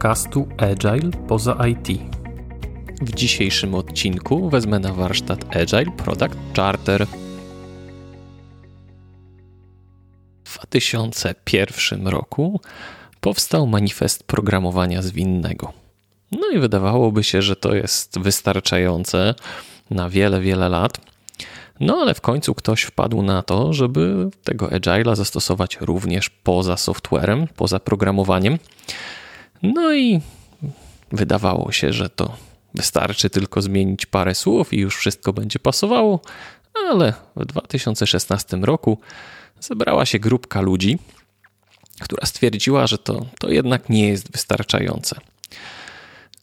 podcastu Agile poza IT. W dzisiejszym odcinku wezmę na warsztat Agile Product Charter. W 2001 roku powstał manifest programowania zwinnego. No i wydawałoby się, że to jest wystarczające na wiele, wiele lat. No ale w końcu ktoś wpadł na to, żeby tego Agile'a zastosować również poza softwarem, poza programowaniem. No i wydawało się, że to wystarczy tylko zmienić parę słów i już wszystko będzie pasowało, ale w 2016 roku zebrała się grupka ludzi, która stwierdziła, że to, to jednak nie jest wystarczające.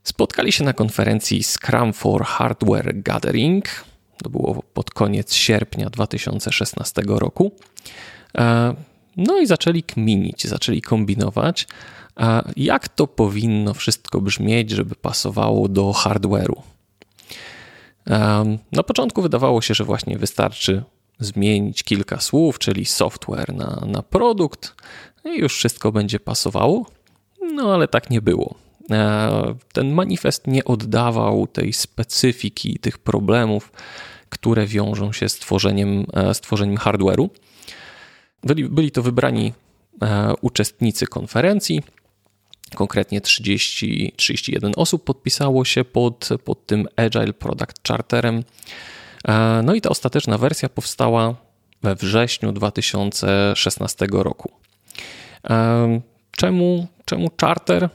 Spotkali się na konferencji Scrum for Hardware Gathering. To było pod koniec sierpnia 2016 roku. E, no i zaczęli kminić, zaczęli kombinować, jak to powinno wszystko brzmieć, żeby pasowało do hardware'u. Na początku wydawało się, że właśnie wystarczy zmienić kilka słów, czyli software na, na produkt i już wszystko będzie pasowało. No ale tak nie było. Ten manifest nie oddawał tej specyfiki, tych problemów, które wiążą się z tworzeniem, z tworzeniem hardware'u. Byli, byli to wybrani uczestnicy konferencji, Konkretnie 30, 31 osób podpisało się pod, pod tym Agile Product Charterem. E, no i ta ostateczna wersja powstała we wrześniu 2016 roku. E, czemu, czemu charter?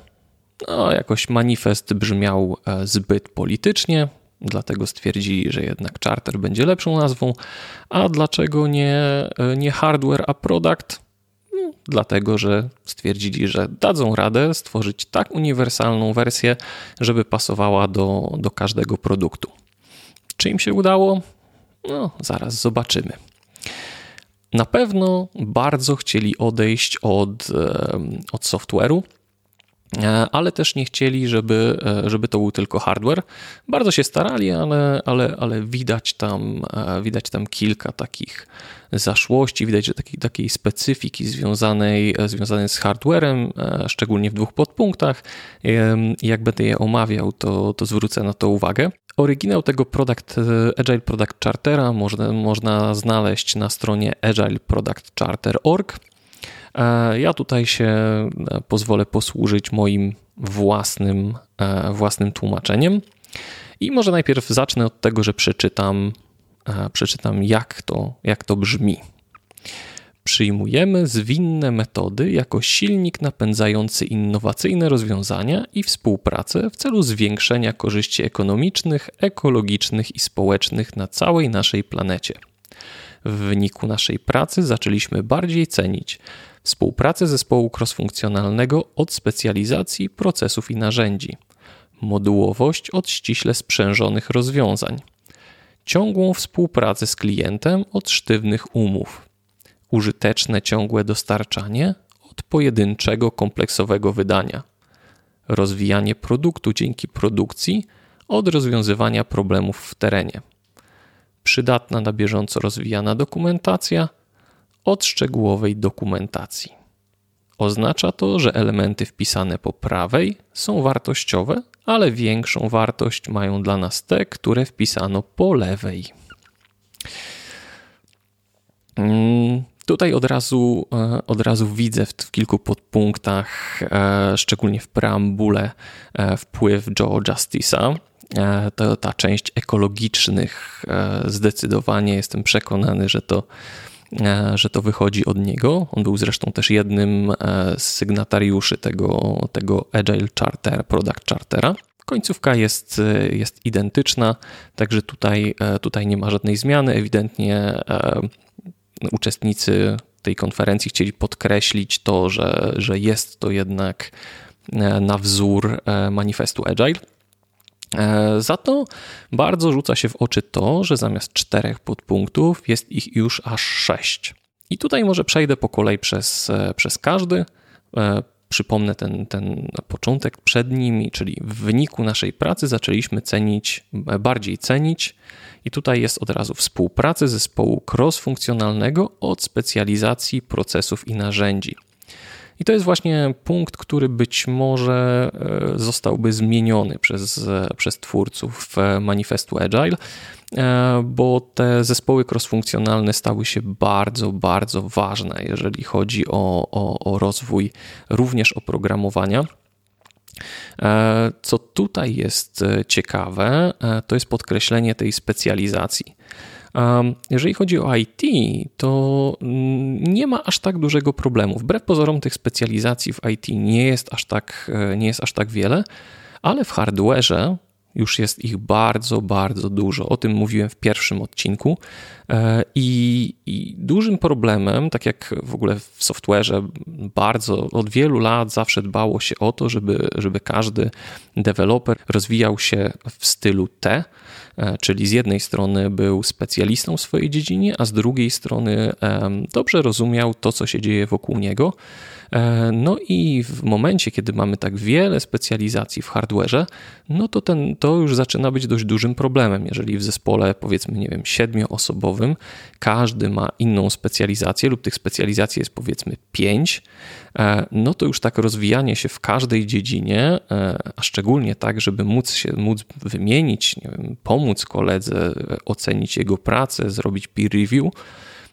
No, jakoś manifest brzmiał e, zbyt politycznie, dlatego stwierdzili, że jednak charter będzie lepszą nazwą. A dlaczego nie, nie hardware, a product? dlatego że stwierdzili, że dadzą radę stworzyć tak uniwersalną wersję, żeby pasowała do, do każdego produktu. Czy im się udało? No, zaraz zobaczymy. Na pewno bardzo chcieli odejść od, od software'u, e, ale też nie chcieli, żeby, e, żeby to był tylko hardware. Bardzo się starali, ale, ale, ale widać, tam, e, widać tam kilka takich zaszłości, widać, że takiej, takiej specyfiki związanej, e, związanej z hardwarem, e, szczególnie w dwóch podpunktach. Jak będę je omawiał, to, to zwrócę na to uwagę. Oryginał tego product, e, Agile Product Chartera można, można znaleźć na stronie agileproductcharter.org. Ja tutaj się pozwolę posłużyć moim własnym, własnym tłumaczeniem. I może najpierw zacznę od tego, że przeczytam przeczytam, jak to, jak to brzmi. Przyjmujemy zwinne metody jako silnik napędzający innowacyjne rozwiązania i współpracę w celu zwiększenia korzyści ekonomicznych, ekologicznych i społecznych na całej naszej planecie. W wyniku naszej pracy zaczęliśmy bardziej cenić współpracę zespołu crossfunkcjonalnego od specjalizacji procesów i narzędzi, modułowość od ściśle sprzężonych rozwiązań. Ciągłą współpracę z klientem od sztywnych umów, użyteczne ciągłe dostarczanie od pojedynczego kompleksowego wydania, rozwijanie produktu dzięki produkcji od rozwiązywania problemów w terenie, przydatna na bieżąco rozwijana dokumentacja od szczegółowej dokumentacji. Oznacza to, że elementy wpisane po prawej są wartościowe, ale większą wartość mają dla nas te, które wpisano po lewej. Mm, tutaj od razu, e, od razu widzę w, kilku podpunktach, e, szczególnie w preambule, e, wpływ Joe Justice'a. To ta część ekologicznych, zdecydowanie jestem przekonany, że to że to wychodzi od niego. On był zresztą też jednym e, z sygnatariuszy tego, tego Agile Charter, Product Chartera. Końcówka jest, e, jest identyczna, także tutaj, tutaj nie ma żadnej zmiany. Ewidentnie uczestnicy tej konferencji chcieli podkreślić to, że, że jest to jednak na wzór manifestu Agile. E, za to bardzo rzuca się w oczy to, że zamiast czterech podpunktów jest ich już aż sześć. I tutaj może przejdę po kolei przez, e, przez każdy. E, przypomnę ten, ten początek przed nimi, czyli w wyniku naszej pracy zaczęliśmy cenić, bardziej cenić, i tutaj jest od razu współpracy zespołu cross-funkcjonalnego od specjalizacji procesów i narzędzi. I to jest właśnie punkt, który być może e, zostałby zmieniony przez, przez twórców manifestu Agile, bo te zespoły crossfunkcjonalne stały się bardzo, bardzo ważne, jeżeli chodzi o, o, o rozwój również oprogramowania. Co tutaj jest ciekawe, to jest podkreślenie tej specjalizacji. Jeżeli chodzi o IT, to nie ma aż tak dużego problemu. Wbrew pozorom tych specjalizacji w IT nie jest aż tak, e, nie jest aż tak wiele, ale w hardware'ze już jest ich bardzo, bardzo dużo. O tym mówiłem w pierwszym odcinku. E, I, I, dużym problemem, tak jak w ogóle w software'ze, bardzo od wielu lat zawsze dbało się o to, żeby, żeby każdy deweloper rozwijał się w stylu T, czyli z jednej strony był specjalistą w swojej dziedzinie, a z drugiej strony dobrze rozumiał to, co się dzieje wokół niego. E, no i w momencie, kiedy mamy tak wiele specjalizacji w hardware'ze, no to ten, to już zaczyna być dość dużym problemem. Jeżeli w zespole, powiedzmy, nie wiem, siedmioosobowym, każdy ma inną specjalizację lub tych specjalizacji jest powiedzmy pięć, e, no to już tak rozwijanie się w każdej dziedzinie, e, a szczególnie tak, żeby móc się móc wymienić, wiem, pomóc koledze, ocenić jego pracę, zrobić peer review,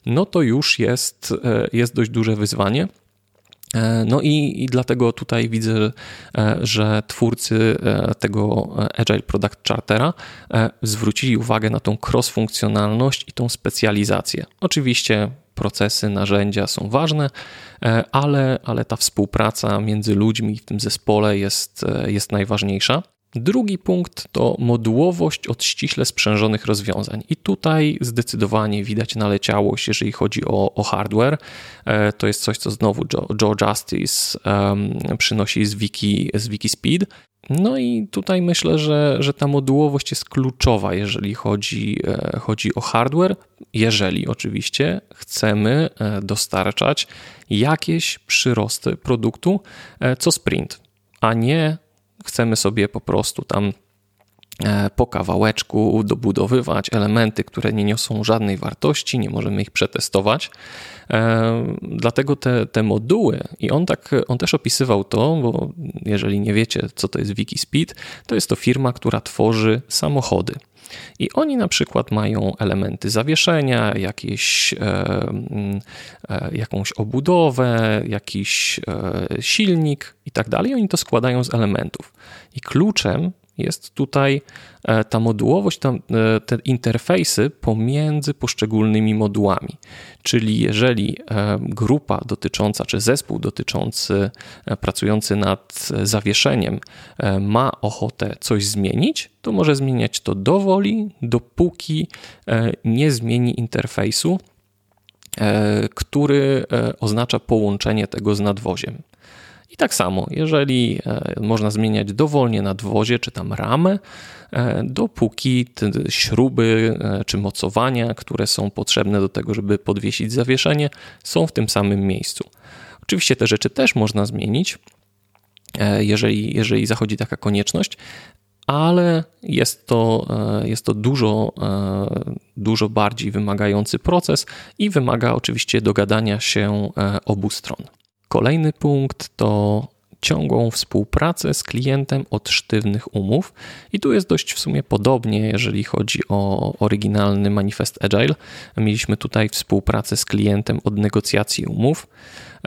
no to już jest, jest dość duże wyzwanie. E, no i, i, dlatego tutaj widzę, e, że twórcy e, tego Agile Product Chartera zwrócili uwagę na tą cross-funkcjonalność i tą specjalizację. Oczywiście procesy, narzędzia są ważne, ale, ale ta współpraca między ludźmi w tym zespole jest, jest najważniejsza. Drugi punkt to modułowość od ściśle sprzężonych rozwiązań. I tutaj zdecydowanie widać naleciałość, jeżeli chodzi o, o hardware. E, to jest coś, co znowu Joe, Joe Justice um, przynosi z Wiki, z Wiki Speed. No i tutaj myślę, że, że ta modułowość jest kluczowa, jeżeli chodzi, e, chodzi o hardware, jeżeli oczywiście chcemy e, dostarczać jakieś przyrosty produktu co sprint, a nie chcemy sobie po prostu tam po kawałeczku dobudowywać elementy, które nie niosą żadnej wartości, nie możemy ich przetestować. E, dlatego te, te moduły, i on, tak, on też opisywał to, bo jeżeli nie wiecie, co to jest Wikispeed, to jest to firma, która tworzy samochody. I oni na przykład mają elementy zawieszenia, jakieś, e, e, jakąś obudowę, jakiś e, silnik i tak dalej. Oni to składają z elementów. I kluczem jest tutaj e, ta modułowość, tam, e, te interfejsy pomiędzy poszczególnymi modułami. Czyli jeżeli e, grupa dotycząca, czy zespół dotyczący, pracujący nad zawieszeniem ma ochotę coś zmienić, to może zmieniać to dowoli, dopóki nie zmieni interfejsu, który oznacza połączenie tego z nadwoziem tak samo, jeżeli e, można zmieniać dowolnie nadwozie czy tam ramę, e, dopóki te śruby e, czy mocowania, które są potrzebne do tego, żeby podwiesić zawieszenie, są w tym samym miejscu. Oczywiście te rzeczy też można zmienić, jeżeli, jeżeli zachodzi taka konieczność, ale jest to, jest to dużo, dużo bardziej wymagający proces i wymaga oczywiście dogadania się obu stron. Kolejny punkt to ciągłą współpracę z klientem od sztywnych umów. I tu jest dość w sumie podobnie, jeżeli chodzi o oryginalny manifest Agile. Mieliśmy tutaj współpracę z klientem od negocjacji umów.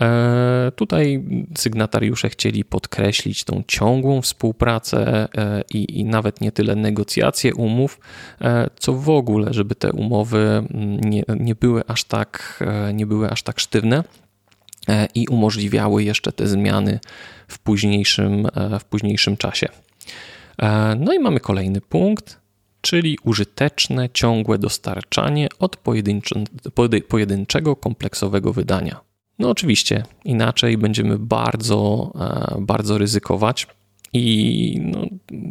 E, tutaj sygnatariusze chcieli podkreślić tą ciągłą współpracę e, i, i, nawet nie tyle negocjacje umów, e, co w ogóle, żeby te umowy mm, nie, nie, były aż tak, nie były aż tak sztywne. E, i umożliwiały jeszcze te zmiany w późniejszym, e, w późniejszym czasie. E, no i mamy kolejny punkt, czyli użyteczne, ciągłe dostarczanie od pojedynczego, kompleksowego wydania. No oczywiście, inaczej będziemy bardzo, bardzo ryzykować i no,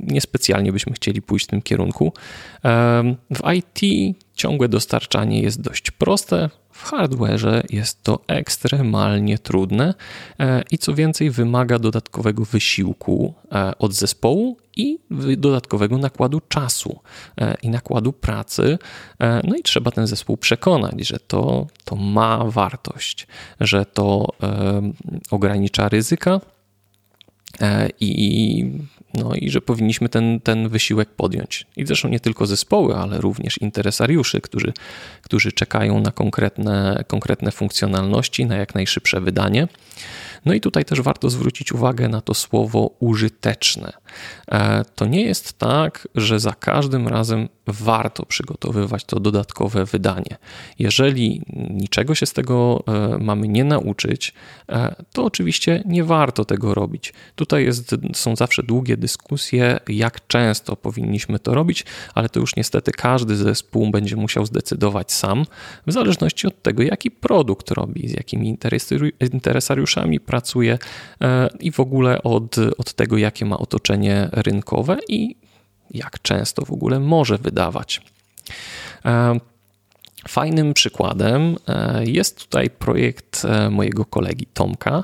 niespecjalnie byśmy chcieli pójść w tym kierunku. W IT ciągłe dostarczanie jest dość proste, w hardwareze jest to ekstremalnie trudne e, i co więcej, wymaga dodatkowego wysiłku e, od zespołu i dodatkowego nakładu czasu i nakładu pracy. No i trzeba ten zespół przekonać, że to, to ma wartość, że to ogranicza ryzyka i no i że powinniśmy ten, ten wysiłek podjąć. I zresztą nie tylko zespoły, ale również interesariuszy, którzy, którzy czekają na konkretne, konkretne funkcjonalności, na jak najszybsze wydanie. No i tutaj też warto zwrócić uwagę na to słowo użyteczne. E, to nie jest tak, że za każdym razem warto przygotowywać to dodatkowe wydanie. Jeżeli niczego się z tego e, mamy nie nauczyć, e, to oczywiście nie warto tego robić. Tutaj jest, są zawsze długie dyskusje, jak często powinniśmy to robić, ale to już niestety każdy zespół będzie musiał zdecydować sam, w zależności od tego, jaki produkt robi, z jakimi interesariuszami pracuje i w ogóle od, od tego, jakie ma otoczenie rynkowe i jak często w ogóle może wydawać. E, fajnym przykładem e, jest tutaj projekt e, mojego kolegi Tomka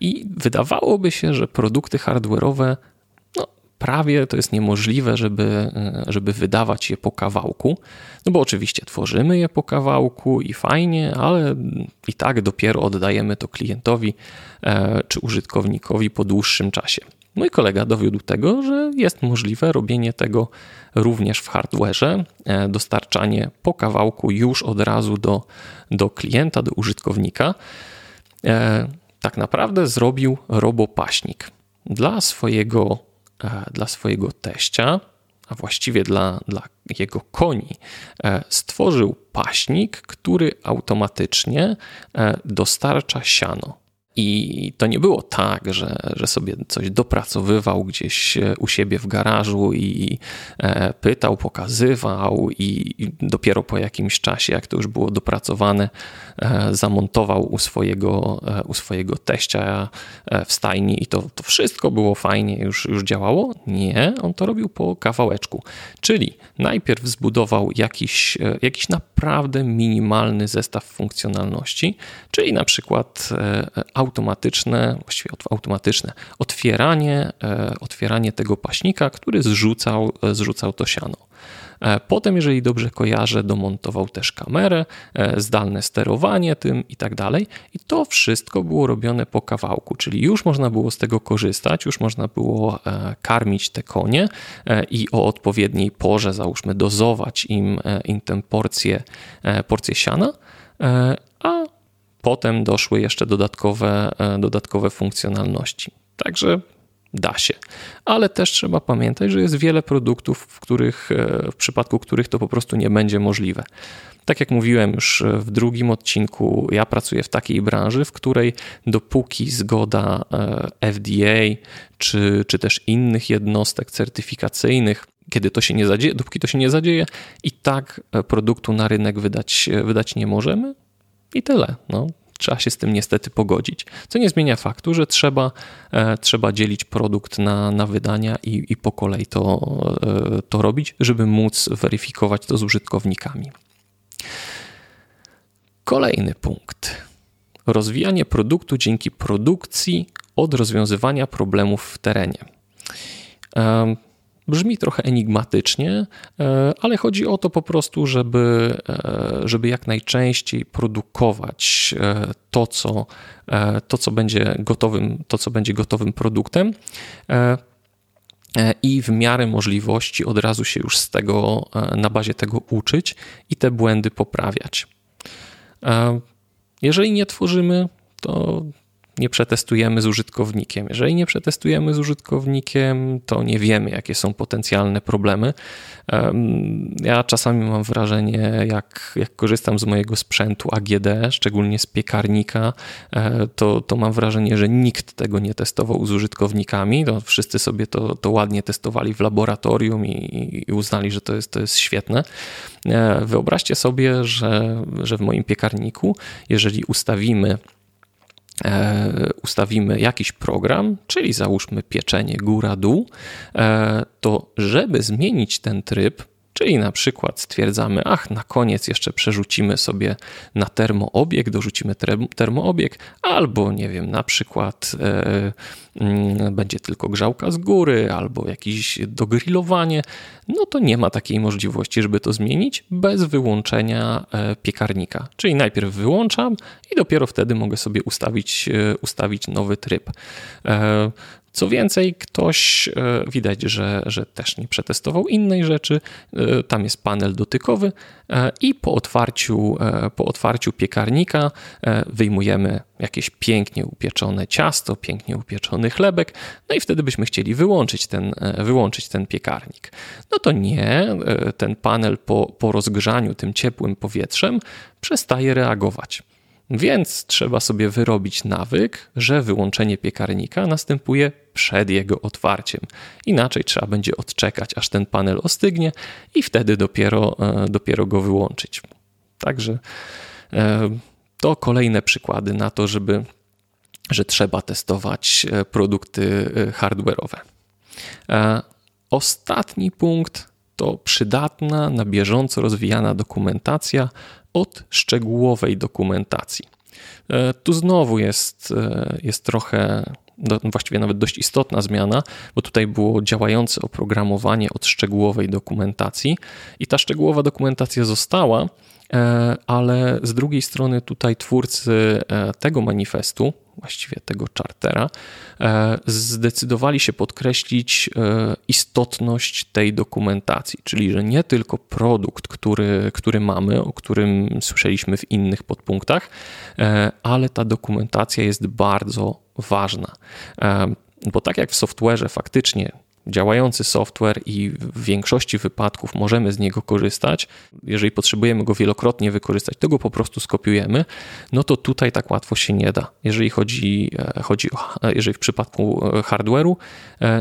i wydawałoby się, że produkty hardware'owe no, prawie to jest niemożliwe, żeby, żeby wydawać je po kawałku. No bo oczywiście tworzymy je po kawałku i fajnie, ale i tak dopiero oddajemy to klientowi czy użytkownikowi po dłuższym czasie. Mój kolega dowiódł tego, że jest możliwe robienie tego również w hardwareze, e, dostarczanie po kawałku już od razu do, do klienta, do użytkownika. E, tak naprawdę zrobił robopaśnik dla swojego, e, dla swojego teścia, a właściwie dla, dla jego koni, stworzył paśnik, który automatycznie dostarcza siano. I to nie było tak, że, że sobie coś dopracowywał gdzieś e, u siebie w garażu i e, pytał, pokazywał, i dopiero po jakimś czasie, jak to już było dopracowane, e, zamontował u swojego, u swojego teścia w stajni i to, to wszystko było fajnie, już, już działało. Nie, on to robił po kawałeczku. Czyli najpierw zbudował jakiś, jakiś naprawdę minimalny zestaw funkcjonalności, czyli na przykład automatyczne, właściwie automatyczne otwieranie, e, otwieranie tego paśnika, który zrzucał, e, zrzucał to siano. E, potem, jeżeli dobrze kojarzę, domontował też kamerę, zdalne sterowanie tym i tak dalej. I to wszystko było robione po kawałku, czyli już można było z tego korzystać, już można było karmić te konie i o odpowiedniej porze, załóżmy, dozować im, im tę porcję, porcję siana, Potem doszły jeszcze dodatkowe, e, dodatkowe funkcjonalności. Także da się. Ale też trzeba pamiętać, że jest wiele produktów, w, których, e, w przypadku których to po prostu nie będzie możliwe. Tak jak mówiłem już w drugim odcinku, ja pracuję w takiej branży, w której dopóki zgoda e, FDA czy, czy też innych jednostek certyfikacyjnych kiedy to się nie zadzieje, dopóki to się nie zadzieje, i tak produktu na rynek wydać, wydać nie możemy, i tyle. No, trzeba się z tym niestety pogodzić. Co nie zmienia faktu, że trzeba, e, trzeba dzielić produkt na, na wydania i, i po kolei to, e, to robić, żeby móc weryfikować to z użytkownikami. Kolejny punkt. Rozwijanie produktu dzięki produkcji od rozwiązywania problemów w terenie. Brzmi trochę enigmatycznie, e, ale chodzi o to po prostu, żeby, e, żeby jak najczęściej produkować e, to co, to, co będzie gotowym, to, co będzie gotowym produktem i w miarę możliwości od razu się już z tego, na bazie tego uczyć i te błędy poprawiać. Jeżeli nie tworzymy, to nie przetestujemy z użytkownikiem. Jeżeli nie przetestujemy z użytkownikiem, to nie wiemy, jakie są potencjalne problemy. Ja czasami mam wrażenie, jak, jak korzystam z mojego sprzętu AGD, szczególnie z piekarnika, e, to, to mam wrażenie, że nikt tego nie testował z użytkownikami. To wszyscy sobie to, to ładnie testowali w laboratorium i, i uznali, że to jest, to jest świetne. E, wyobraźcie sobie, że, że w moim piekarniku, jeżeli ustawimy ustawimy jakiś program, czyli załóżmy pieczenie góra-dół, e, to żeby zmienić ten tryb, Czyli na przykład stwierdzamy, ach, na koniec jeszcze przerzucimy sobie na termoobieg, dorzucimy termoobieg, albo nie wiem, na przykład e, mm, będzie tylko grzałka z góry, albo jakieś dogrillowanie, no to nie ma takiej możliwości, żeby to zmienić bez wyłączenia e, piekarnika. Czyli najpierw wyłączam i dopiero wtedy mogę sobie ustawić, e, ustawić nowy tryb. Co więcej, ktoś e, widać, że, że też nie przetestował innej rzeczy. E, tam jest panel dotykowy e, i po otwarciu, po otwarciu piekarnika wyjmujemy jakieś pięknie upieczone ciasto, pięknie upieczony chlebek, no i wtedy byśmy chcieli wyłączyć ten, wyłączyć ten piekarnik. No to nie, ten panel po, po rozgrzaniu tym ciepłym powietrzem przestaje reagować. Więc trzeba sobie wyrobić nawyk, że wyłączenie piekarnika następuje przed jego otwarciem. Inaczej trzeba będzie odczekać, aż ten panel ostygnie i wtedy dopiero, e, dopiero go wyłączyć. Także e, to kolejne przykłady na to, żeby, że trzeba testować e, produkty hardware'owe. Ostatni punkt to przydatna, na bieżąco rozwijana dokumentacja od szczegółowej dokumentacji. E, tu znowu jest, e, jest trochę, właściwie nawet dość istotna zmiana, bo tutaj było działające oprogramowanie od szczegółowej dokumentacji i ta szczegółowa dokumentacja została, e, ale z drugiej strony tutaj twórcy tego manifestu, właściwie tego chartera, e, zdecydowali się podkreślić e, istotność tej dokumentacji, czyli że nie tylko produkt, który, który mamy, o którym słyszeliśmy w innych podpunktach, e, ale ta dokumentacja jest bardzo ważna. Bo tak jak w software'ze faktycznie działający software i w większości wypadków możemy z niego korzystać. Jeżeli potrzebujemy go wielokrotnie wykorzystać, to go po prostu skopiujemy, no to tutaj tak łatwo się nie da. Jeżeli chodzi, e, chodzi o, e, jeżeli w przypadku e, hardware'u,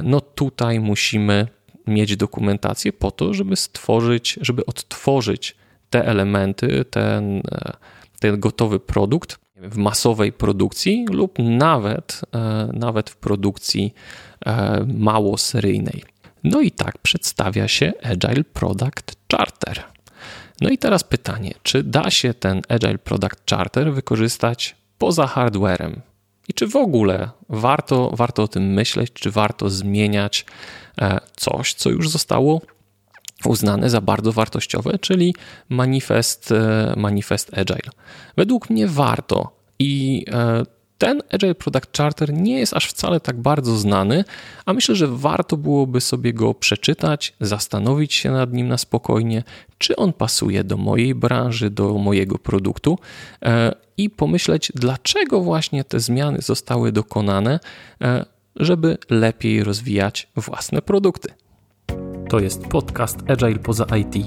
no tutaj musimy mieć dokumentację po to, żeby stworzyć, żeby odtworzyć te elementy, ten, ten gotowy produkt w masowej produkcji lub nawet, nawet w produkcji E, mało seryjnej. No i tak przedstawia się Agile Product Charter. No i teraz pytanie, czy da się ten Agile Product Charter wykorzystać poza hardwarem? I czy w ogóle warto, warto o tym myśleć, czy warto zmieniać e, coś, co już zostało uznane za bardzo wartościowe, czyli manifest, e, manifest Agile? Według mnie warto i ten Agile Product Charter nie jest aż wcale tak bardzo znany, a myślę, że warto byłoby sobie go przeczytać, zastanowić się nad nim na spokojnie, czy on pasuje do mojej branży, do mojego produktu e, i pomyśleć, dlaczego właśnie te zmiany zostały dokonane, e, żeby lepiej rozwijać własne produkty. To jest podcast Agile poza IT.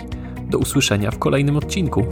Do usłyszenia w kolejnym odcinku.